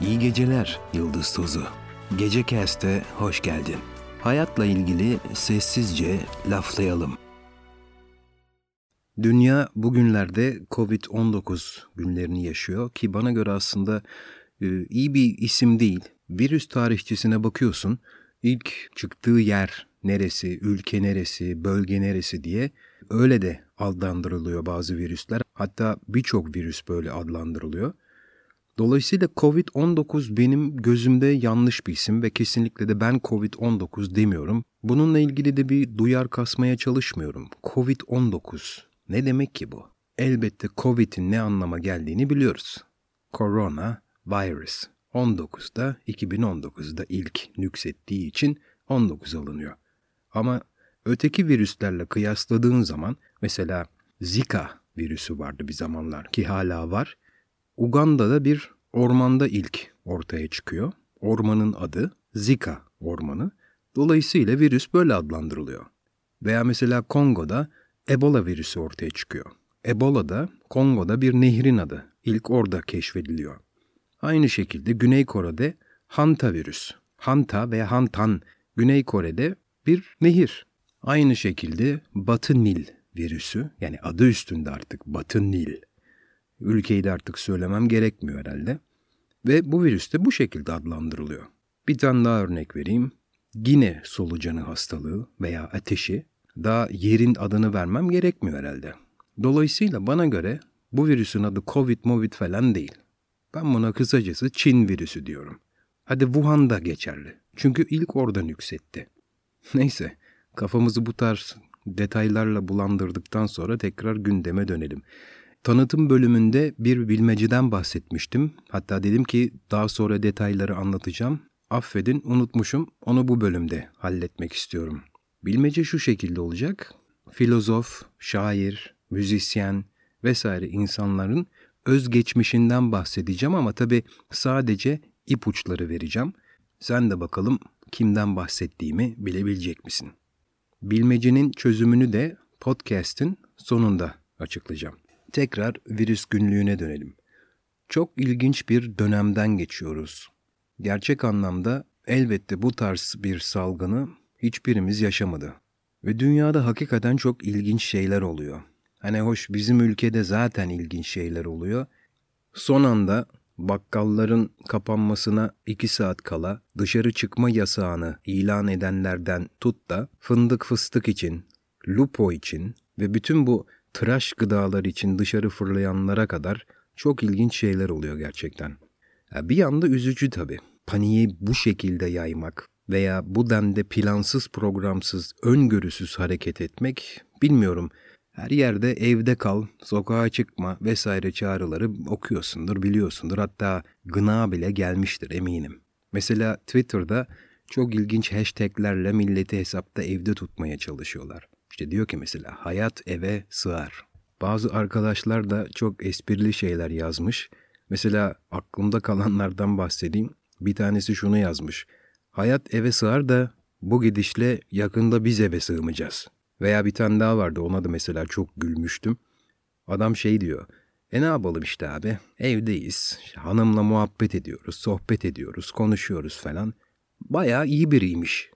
İyi geceler Yıldız Tozu. Gece Kest'e hoş geldin. Hayatla ilgili sessizce laflayalım. Dünya bugünlerde Covid-19 günlerini yaşıyor ki bana göre aslında e, iyi bir isim değil. Virüs tarihçesine bakıyorsun, ilk çıktığı yer neresi, ülke neresi, bölge neresi diye öyle de adlandırılıyor bazı virüsler. Hatta birçok virüs böyle adlandırılıyor. Dolayısıyla Covid-19 benim gözümde yanlış bir isim ve kesinlikle de ben Covid-19 demiyorum. Bununla ilgili de bir duyar kasmaya çalışmıyorum. Covid-19 ne demek ki bu? Elbette Covid'in ne anlama geldiğini biliyoruz. Corona virus. 19'da 2019'da ilk nüksettiği için 19 alınıyor. Ama öteki virüslerle kıyasladığın zaman mesela Zika virüsü vardı bir zamanlar ki hala var. Uganda'da bir ormanda ilk ortaya çıkıyor. Ormanın adı Zika ormanı. Dolayısıyla virüs böyle adlandırılıyor. Veya mesela Kongo'da Ebola virüsü ortaya çıkıyor. Ebola da Kongo'da bir nehrin adı. İlk orada keşfediliyor. Aynı şekilde Güney Kore'de Hanta virüs. Hanta veya Hantan Güney Kore'de bir nehir. Aynı şekilde Batı Nil virüsü yani adı üstünde artık Batı Nil. Ülkeyi de artık söylemem gerekmiyor herhalde. Ve bu virüs de bu şekilde adlandırılıyor. Bir tane daha örnek vereyim. Gine solucanı hastalığı veya ateşi daha yerin adını vermem gerekmiyor herhalde. Dolayısıyla bana göre bu virüsün adı Covid Movid falan değil. Ben buna kısacası Çin virüsü diyorum. Hadi Wuhan'da geçerli. Çünkü ilk orada yükseltti. Neyse, kafamızı bu tarz detaylarla bulandırdıktan sonra tekrar gündeme dönelim. Tanıtım bölümünde bir bilmeceden bahsetmiştim. Hatta dedim ki daha sonra detayları anlatacağım. Affedin unutmuşum onu bu bölümde halletmek istiyorum. Bilmece şu şekilde olacak. Filozof, şair, müzisyen vesaire insanların özgeçmişinden bahsedeceğim ama tabii sadece ipuçları vereceğim. Sen de bakalım kimden bahsettiğimi bilebilecek misin? Bilmecenin çözümünü de podcast'in sonunda açıklayacağım. Tekrar virüs günlüğüne dönelim. Çok ilginç bir dönemden geçiyoruz. Gerçek anlamda elbette bu tarz bir salgını hiçbirimiz yaşamadı. Ve dünyada hakikaten çok ilginç şeyler oluyor. Hani hoş bizim ülkede zaten ilginç şeyler oluyor. Son anda bakkalların kapanmasına iki saat kala dışarı çıkma yasağını ilan edenlerden tut da fındık fıstık için, lupo için ve bütün bu tıraş gıdalar için dışarı fırlayanlara kadar çok ilginç şeyler oluyor gerçekten. Bir yanda üzücü tabii. Paniği bu şekilde yaymak veya bu demde plansız programsız, öngörüsüz hareket etmek bilmiyorum. Her yerde evde kal, sokağa çıkma vesaire çağrıları okuyorsundur, biliyorsundur. Hatta gına bile gelmiştir eminim. Mesela Twitter'da çok ilginç hashtaglerle milleti hesapta evde tutmaya çalışıyorlar. İşte diyor ki mesela hayat eve sığar. Bazı arkadaşlar da çok esprili şeyler yazmış. Mesela aklımda kalanlardan bahsedeyim. Bir tanesi şunu yazmış. Hayat eve sığar da bu gidişle yakında biz eve sığmayacağız. Veya bir tane daha vardı ona da mesela çok gülmüştüm. Adam şey diyor. E ne yapalım işte abi evdeyiz. Hanımla muhabbet ediyoruz, sohbet ediyoruz, konuşuyoruz falan. Bayağı iyi biriymiş.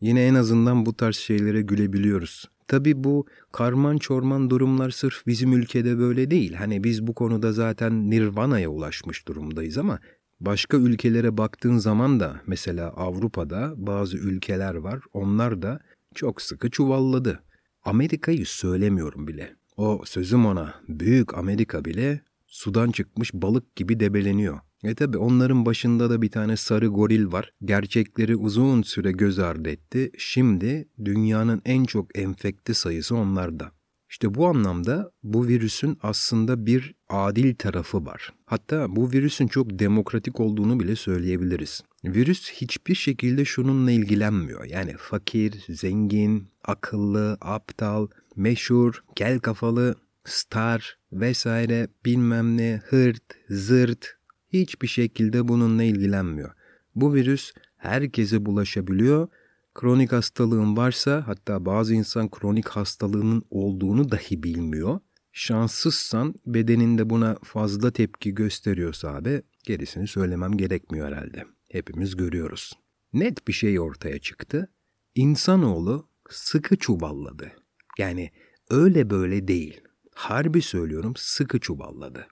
Yine en azından bu tarz şeylere gülebiliyoruz. Tabii bu karman çorman durumlar sırf bizim ülkede böyle değil. Hani biz bu konuda zaten nirvana'ya ulaşmış durumdayız ama başka ülkelere baktığın zaman da mesela Avrupa'da bazı ülkeler var. Onlar da çok sıkı çuvalladı. Amerika'yı söylemiyorum bile. O sözüm ona büyük Amerika bile sudan çıkmış balık gibi debeleniyor. E tabi onların başında da bir tane sarı goril var. Gerçekleri uzun süre göz ardı etti. Şimdi dünyanın en çok enfekte sayısı onlarda. İşte bu anlamda bu virüsün aslında bir adil tarafı var. Hatta bu virüsün çok demokratik olduğunu bile söyleyebiliriz. Virüs hiçbir şekilde şununla ilgilenmiyor. Yani fakir, zengin, akıllı, aptal, meşhur, kel kafalı, star vesaire bilmem ne hırt, zırt hiçbir şekilde bununla ilgilenmiyor. Bu virüs herkese bulaşabiliyor. Kronik hastalığın varsa hatta bazı insan kronik hastalığının olduğunu dahi bilmiyor. Şanssızsan bedeninde buna fazla tepki gösteriyorsa abi gerisini söylemem gerekmiyor herhalde. Hepimiz görüyoruz. Net bir şey ortaya çıktı. İnsanoğlu sıkı çuvalladı. Yani öyle böyle değil. Harbi söylüyorum sıkı çuvalladı.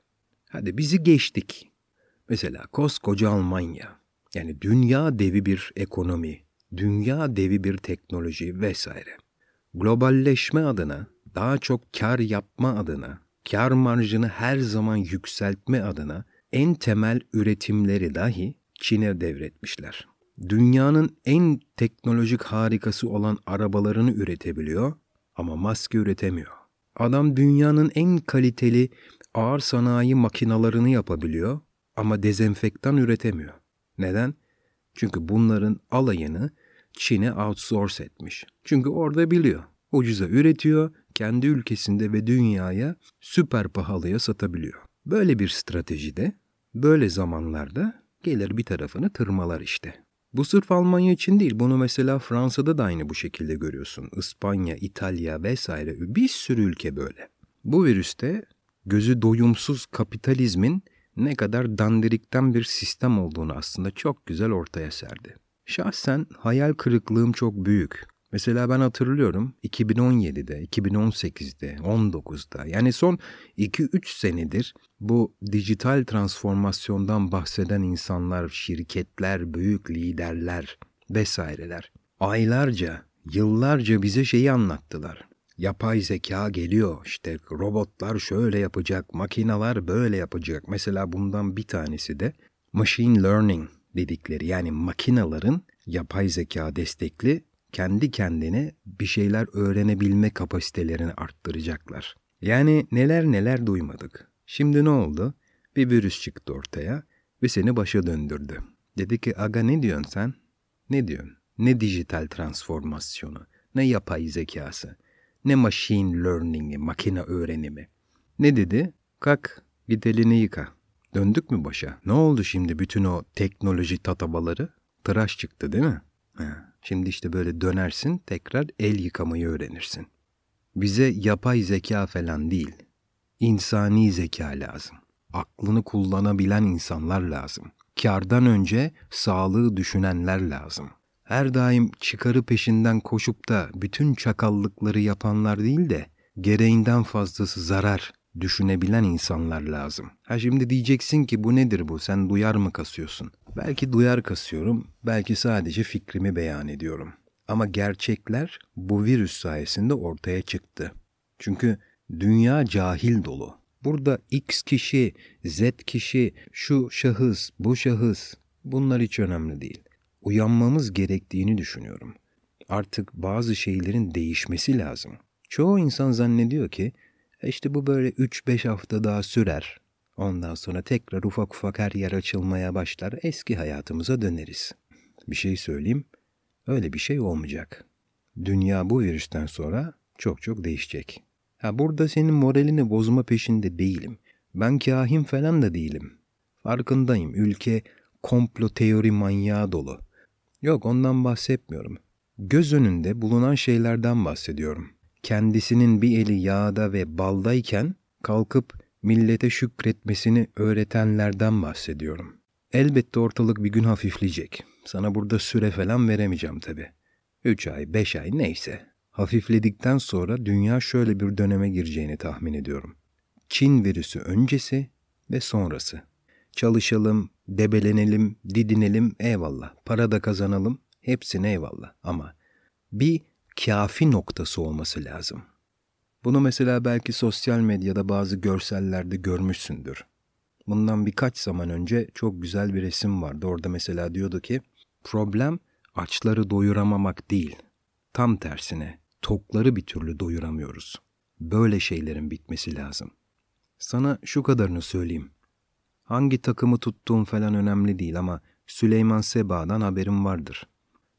Hadi bizi geçtik. Mesela koskoca Almanya. Yani dünya devi bir ekonomi, dünya devi bir teknoloji vesaire. Globalleşme adına, daha çok kar yapma adına, kar marjını her zaman yükseltme adına en temel üretimleri dahi Çin'e devretmişler. Dünyanın en teknolojik harikası olan arabalarını üretebiliyor ama maske üretemiyor. Adam dünyanın en kaliteli ağır sanayi makinalarını yapabiliyor ama dezenfektan üretemiyor. Neden? Çünkü bunların alayını Çin'e outsource etmiş. Çünkü orada biliyor. Ucuza üretiyor, kendi ülkesinde ve dünyaya süper pahalıya satabiliyor. Böyle bir stratejide, böyle zamanlarda gelir bir tarafını tırmalar işte. Bu sırf Almanya için değil, bunu mesela Fransa'da da aynı bu şekilde görüyorsun. İspanya, İtalya vesaire bir sürü ülke böyle. Bu virüste gözü doyumsuz kapitalizmin ne kadar dandirikten bir sistem olduğunu aslında çok güzel ortaya serdi. Şahsen hayal kırıklığım çok büyük. Mesela ben hatırlıyorum 2017'de, 2018'de, 19'da yani son 2-3 senedir bu dijital transformasyondan bahseden insanlar, şirketler, büyük liderler vesaireler aylarca, yıllarca bize şeyi anlattılar. Yapay zeka geliyor işte robotlar şöyle yapacak, makineler böyle yapacak. Mesela bundan bir tanesi de machine learning dedikleri yani makinaların yapay zeka destekli kendi kendine bir şeyler öğrenebilme kapasitelerini arttıracaklar. Yani neler neler duymadık. Şimdi ne oldu? Bir virüs çıktı ortaya ve seni başa döndürdü. Dedi ki aga ne diyorsun sen? Ne diyorsun? Ne dijital transformasyonu, ne yapay zekası, ne machine learning'i, makine öğrenimi. Ne dedi? Kalk git elini yıka. Döndük mü başa? Ne oldu şimdi bütün o teknoloji tatabaları? Tıraş çıktı değil mi? Ha. Şimdi işte böyle dönersin tekrar el yıkamayı öğrenirsin. Bize yapay zeka falan değil, insani zeka lazım. Aklını kullanabilen insanlar lazım. Kardan önce sağlığı düşünenler lazım. Her daim çıkarı peşinden koşup da bütün çakallıkları yapanlar değil de gereğinden fazlası zarar düşünebilen insanlar lazım. Ha şimdi diyeceksin ki bu nedir bu sen duyar mı kasıyorsun? Belki duyar kasıyorum, belki sadece fikrimi beyan ediyorum. Ama gerçekler bu virüs sayesinde ortaya çıktı. Çünkü dünya cahil dolu. Burada X kişi, Z kişi, şu şahıs, bu şahıs bunlar hiç önemli değil. Uyanmamız gerektiğini düşünüyorum. Artık bazı şeylerin değişmesi lazım. Çoğu insan zannediyor ki e işte bu böyle 3-5 hafta daha sürer. Ondan sonra tekrar ufak ufak her yer açılmaya başlar. Eski hayatımıza döneriz. Bir şey söyleyeyim. Öyle bir şey olmayacak. Dünya bu virüsten sonra çok çok değişecek. Ha burada senin moralini bozma peşinde değilim. Ben kahin falan da değilim. Farkındayım. Ülke komplo teori manyağı dolu. Yok ondan bahsetmiyorum. Göz önünde bulunan şeylerden bahsediyorum. Kendisinin bir eli yağda ve baldayken kalkıp millete şükretmesini öğretenlerden bahsediyorum. Elbette ortalık bir gün hafifleyecek. Sana burada süre falan veremeyeceğim tabi. Üç ay, beş ay neyse. Hafifledikten sonra dünya şöyle bir döneme gireceğini tahmin ediyorum. Çin virüsü öncesi ve sonrası. Çalışalım, debelenelim, didinelim eyvallah. Para da kazanalım, hepsine eyvallah. Ama bir kafi noktası olması lazım. Bunu mesela belki sosyal medyada bazı görsellerde görmüşsündür. Bundan birkaç zaman önce çok güzel bir resim vardı. Orada mesela diyordu ki problem açları doyuramamak değil. Tam tersine tokları bir türlü doyuramıyoruz. Böyle şeylerin bitmesi lazım. Sana şu kadarını söyleyeyim. Hangi takımı tuttuğum falan önemli değil ama Süleyman Seba'dan haberim vardır.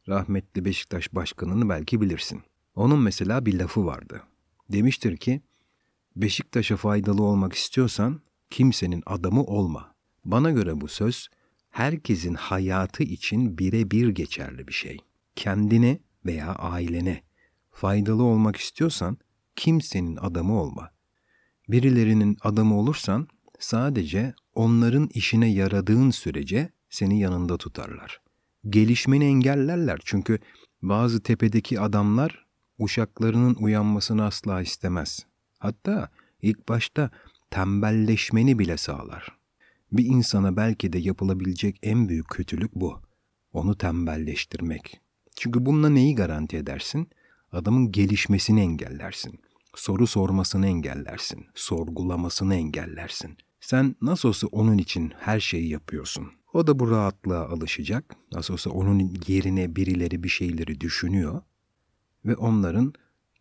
Rahmetli Beşiktaş başkanını belki bilirsin. Onun mesela bir lafı vardı. Demiştir ki, Beşiktaş'a faydalı olmak istiyorsan kimsenin adamı olma. Bana göre bu söz herkesin hayatı için birebir geçerli bir şey. Kendine veya ailene faydalı olmak istiyorsan kimsenin adamı olma. Birilerinin adamı olursan sadece onların işine yaradığın sürece seni yanında tutarlar. Gelişmeni engellerler çünkü bazı tepedeki adamlar uşaklarının uyanmasını asla istemez. Hatta ilk başta tembelleşmeni bile sağlar. Bir insana belki de yapılabilecek en büyük kötülük bu. Onu tembelleştirmek. Çünkü bununla neyi garanti edersin? Adamın gelişmesini engellersin. Soru sormasını engellersin. Sorgulamasını engellersin. Sen nasıl olsa onun için her şeyi yapıyorsun. O da bu rahatlığa alışacak. Nasıl olsa onun yerine birileri bir şeyleri düşünüyor. Ve onların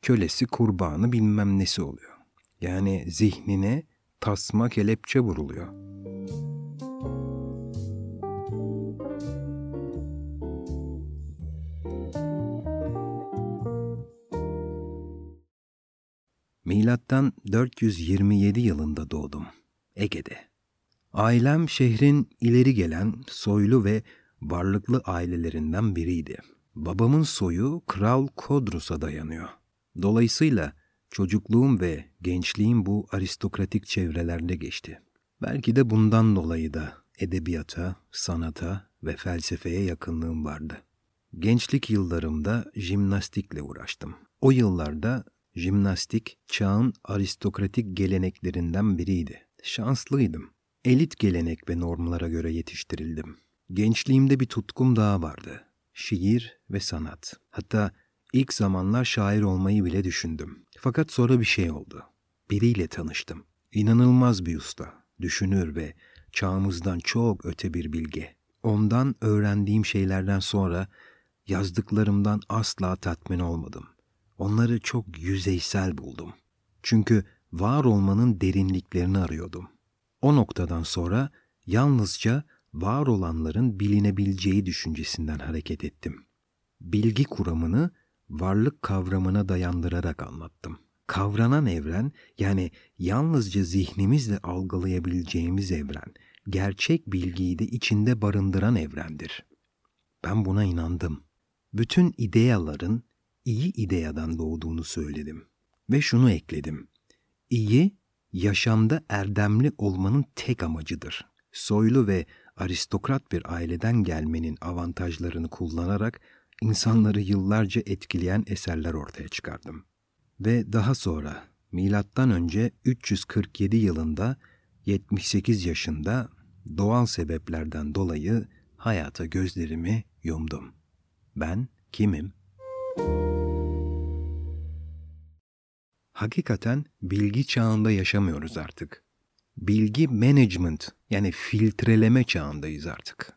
kölesi, kurbanı bilmem nesi oluyor. Yani zihnine tasma kelepçe vuruluyor. Milattan 427 yılında doğdum. Ege'de. Ailem şehrin ileri gelen soylu ve varlıklı ailelerinden biriydi. Babamın soyu Kral Kodrus'a dayanıyor. Dolayısıyla çocukluğum ve gençliğim bu aristokratik çevrelerde geçti. Belki de bundan dolayı da edebiyata, sanata ve felsefeye yakınlığım vardı. Gençlik yıllarımda jimnastikle uğraştım. O yıllarda jimnastik çağın aristokratik geleneklerinden biriydi. Şanslıydım. Elit gelenek ve normlara göre yetiştirildim. Gençliğimde bir tutkum daha vardı. Şiir ve sanat. Hatta ilk zamanlar şair olmayı bile düşündüm. Fakat sonra bir şey oldu. Biriyle tanıştım. İnanılmaz bir usta, düşünür ve çağımızdan çok öte bir bilge. Ondan öğrendiğim şeylerden sonra yazdıklarımdan asla tatmin olmadım. Onları çok yüzeysel buldum. Çünkü var olmanın derinliklerini arıyordum. O noktadan sonra yalnızca var olanların bilinebileceği düşüncesinden hareket ettim. Bilgi kuramını varlık kavramına dayandırarak anlattım. Kavranan evren yani yalnızca zihnimizle algılayabileceğimiz evren, gerçek bilgiyi de içinde barındıran evrendir. Ben buna inandım. Bütün ideyaların iyi ideyadan doğduğunu söyledim. Ve şunu ekledim. İyi, yaşamda erdemli olmanın tek amacıdır. Soylu ve aristokrat bir aileden gelmenin avantajlarını kullanarak insanları yıllarca etkileyen eserler ortaya çıkardım. Ve daha sonra milattan önce 347 yılında 78 yaşında doğal sebeplerden dolayı hayata gözlerimi yumdum. Ben kimim? Hakikaten bilgi çağında yaşamıyoruz artık. Bilgi management yani filtreleme çağındayız artık.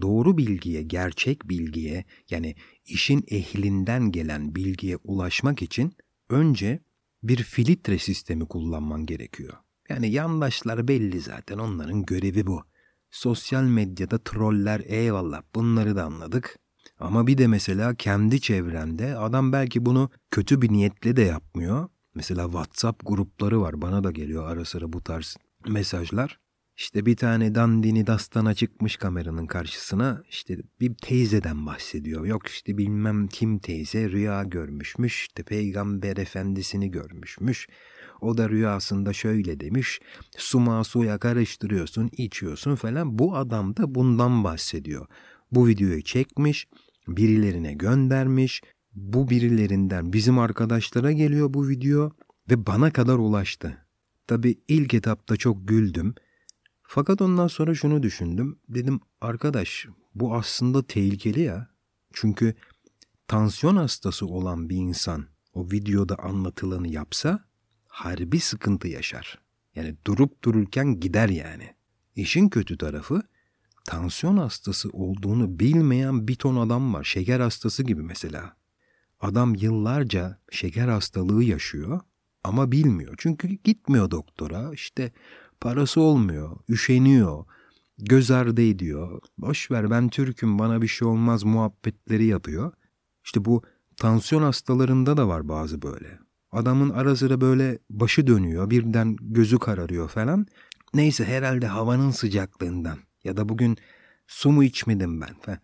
Doğru bilgiye, gerçek bilgiye yani işin ehlinden gelen bilgiye ulaşmak için önce bir filtre sistemi kullanman gerekiyor. Yani yandaşlar belli zaten onların görevi bu. Sosyal medyada troller eyvallah bunları da anladık. Ama bir de mesela kendi çevrende adam belki bunu kötü bir niyetle de yapmıyor. Mesela WhatsApp grupları var bana da geliyor ara sıra bu tarz mesajlar. İşte bir tane dandini dastana çıkmış kameranın karşısına işte bir teyzeden bahsediyor. Yok işte bilmem kim teyze rüya görmüşmüş işte peygamber efendisini görmüşmüş. O da rüyasında şöyle demiş suma suya karıştırıyorsun içiyorsun falan. Bu adam da bundan bahsediyor. Bu videoyu çekmiş birilerine göndermiş. Bu birilerinden bizim arkadaşlara geliyor bu video ve bana kadar ulaştı. Tabi ilk etapta çok güldüm. Fakat ondan sonra şunu düşündüm. Dedim arkadaş bu aslında tehlikeli ya. Çünkü tansiyon hastası olan bir insan o videoda anlatılanı yapsa harbi sıkıntı yaşar. Yani durup dururken gider yani. İşin kötü tarafı tansiyon hastası olduğunu bilmeyen bir ton adam var. Şeker hastası gibi mesela. Adam yıllarca şeker hastalığı yaşıyor ama bilmiyor. Çünkü gitmiyor doktora. İşte parası olmuyor, üşeniyor, göz ardı ediyor. Boş ver ben Türk'üm bana bir şey olmaz muhabbetleri yapıyor. İşte bu tansiyon hastalarında da var bazı böyle. Adamın ara sıra böyle başı dönüyor, birden gözü kararıyor falan. Neyse herhalde havanın sıcaklığından ya da bugün su mu içmedim ben falan.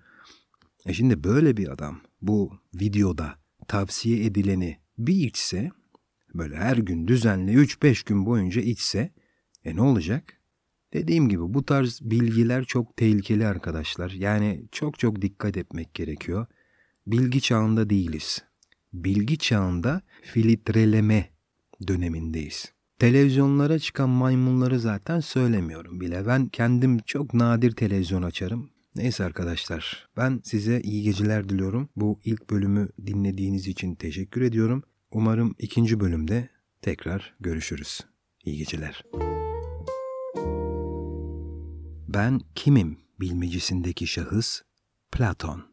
E şimdi böyle bir adam bu videoda tavsiye edileni bir içse böyle her gün düzenli 3-5 gün boyunca içse e ne olacak? Dediğim gibi bu tarz bilgiler çok tehlikeli arkadaşlar. Yani çok çok dikkat etmek gerekiyor. Bilgi çağında değiliz. Bilgi çağında filtreleme dönemindeyiz. Televizyonlara çıkan maymunları zaten söylemiyorum bile. Ben kendim çok nadir televizyon açarım. Neyse arkadaşlar ben size iyi geceler diliyorum. Bu ilk bölümü dinlediğiniz için teşekkür ediyorum. Umarım ikinci bölümde tekrar görüşürüz. İyi geceler. Ben kimim bilmecisindeki şahıs Platon.